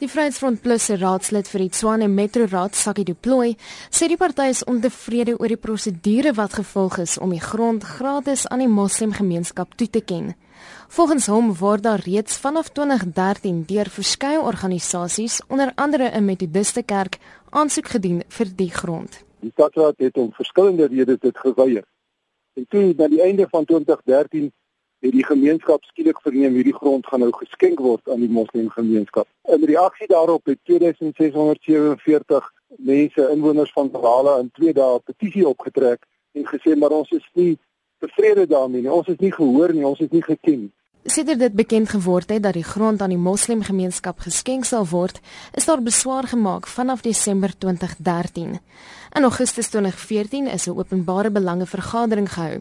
Die Vryheidsfront Plus se raadslid vir die Tshwane Metro Raad, Sakkie Du Plooy, sê die party is ontevrede oor die prosedure wat gevolg is om die grond gratis aan die moslimgemeenskap toe te ken. Volgens hom word daar reeds vanaf 2013 deur verskeie organisasies, onder andere 'n Methodiste kerk, aansoek gedien vir die grond. Die stadsraad het om verskillende redes dit geweier. En toe na die einde van 2013 het die gemeenskap skielik verneem hierdie grond gaan nou geskenk word aan die moslimgemeenskap. In reaksie daarop het 2647 mense inwoners van Valhalla in 2 dae 'n petisie opgetrek en gesê maar ons is nie tevrede daarmee nie. Ons is nie gehoor nie, ons is nie geken nie. Sedert dit bekend geword het dat die grond aan die moslimgemeenskap geskenk sal word, is daar beswaar gemaak vanaf Desember 2013. In Augustus 2014 is 'n openbare belange vergadering gehou.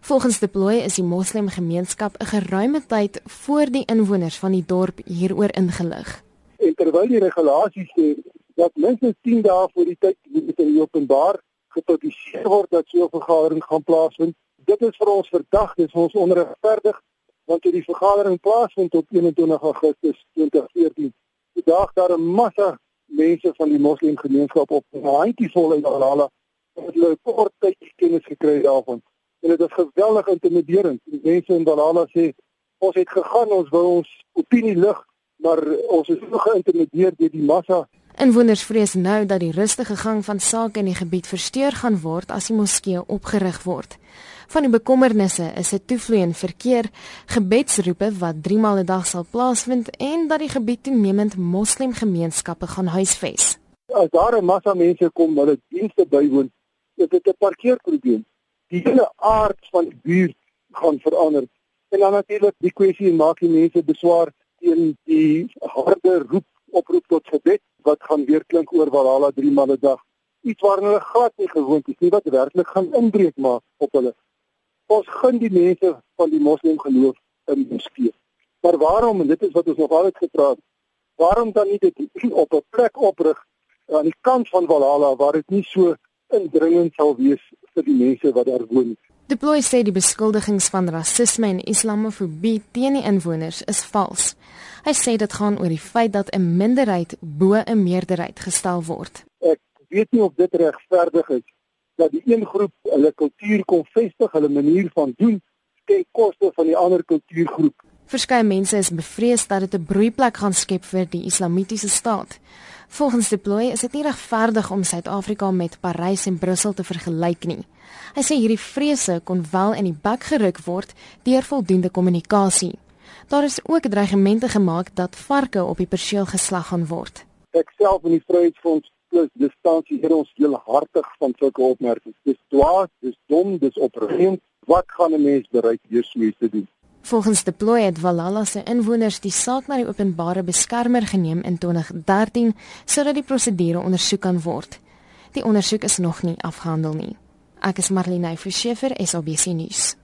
Volgens die plooi is die moslimgemeenskap 'n geruime tyd voor die inwoners van die dorp hieroor ingelig. En terwyl die regulasies sê dat minstens 10 dae voor die tyd moet in die openbaar gepubliseer word dat so 'n vergadering gaan plaasvind, dit is vir ons verdag, dit is vir ons onregverdig want toe die vergadering plaasvind op 21 Augustus 2014, die dag daar 'n massa mense van die moslimgemeenskap op 'n handjievol in Alala het hulle kort tyd kennis gekry daarvan. En dit is geweldig intimiderend. Die mense in Alala sê ons het gegaan, ons wou ons opinie lig, maar ons is so geïntimideer deur die massa Inwoners vrees nou dat die rustige gang van sake in die gebied versteur gaan word as die moskee opgerig word. Van die bekommernisse is 'n toevloeiende verkeer, gebedsroepe wat 3 maal 'n dag sal plaasvind en dat die gebied toenemend moslimgemeenskappe gaan huisves. As daar 'n massa mense kom hulle dienste bywoon, is dit 'n parkeerprobleem. Die hele aard van die buurt gaan verander. En dan natuurlik die kwessie maak die mense beswaar teen die harde roep oproep tot gebed wat gaan weer klink oor Valhalla 3 maal 'n dag. Iets waarna hulle glad nie gewoond is nie wat werklik gaan inbreuk maak op hulle ons gun die mense van die moslim geloof in die moskee. Maar waarom en dit is wat ons nog altyd gepraat, waarom dan nie dit op 'n plek oprig aan die kant van Valhalla waar dit nie so indringend sal wees vir die mense wat daar woon. De Plooi sê die beskuldigings van rasisme en islamofobie teen die inwoners is vals. Hy sê dit gaan oor die feit dat 'n minderheid bo 'n meerderheid gestel word. Ek weet nie of dit regverdig is dat die een groep hulle kultuur kom vestig, hulle manier van doen ten koste van die ander kultuurgroep. Verskeie mense is bevrees dat dit 'n broeiplek gaan skep vir die Islamitiese staat. Volgens die plooi is dit nie regverdig om Suid-Afrika met Parys en Brussel te vergelyk nie. Hy sê hierdie vrese kon wel in die bek geruk word deur voldoende kommunikasie. Daar is ook dreigemente gemaak dat varke op die perseel geslag gaan word. Ek self in die Vryheidsfront plus distansie hier ons heel hartig van sulke opmerkings. Dis dwaas, dis dom, dis opreend. Wat gaan 'n mens bereik deur so iets te doen? Volgens die plooi het Valhalla se inwoners die saak na die openbare beskermer geneem in 2013 sodat die prosedure ondersoek kan word. Die ondersoek is nog nie afgehandel nie. Ek is Marlene Verscheffer, SABC nuus.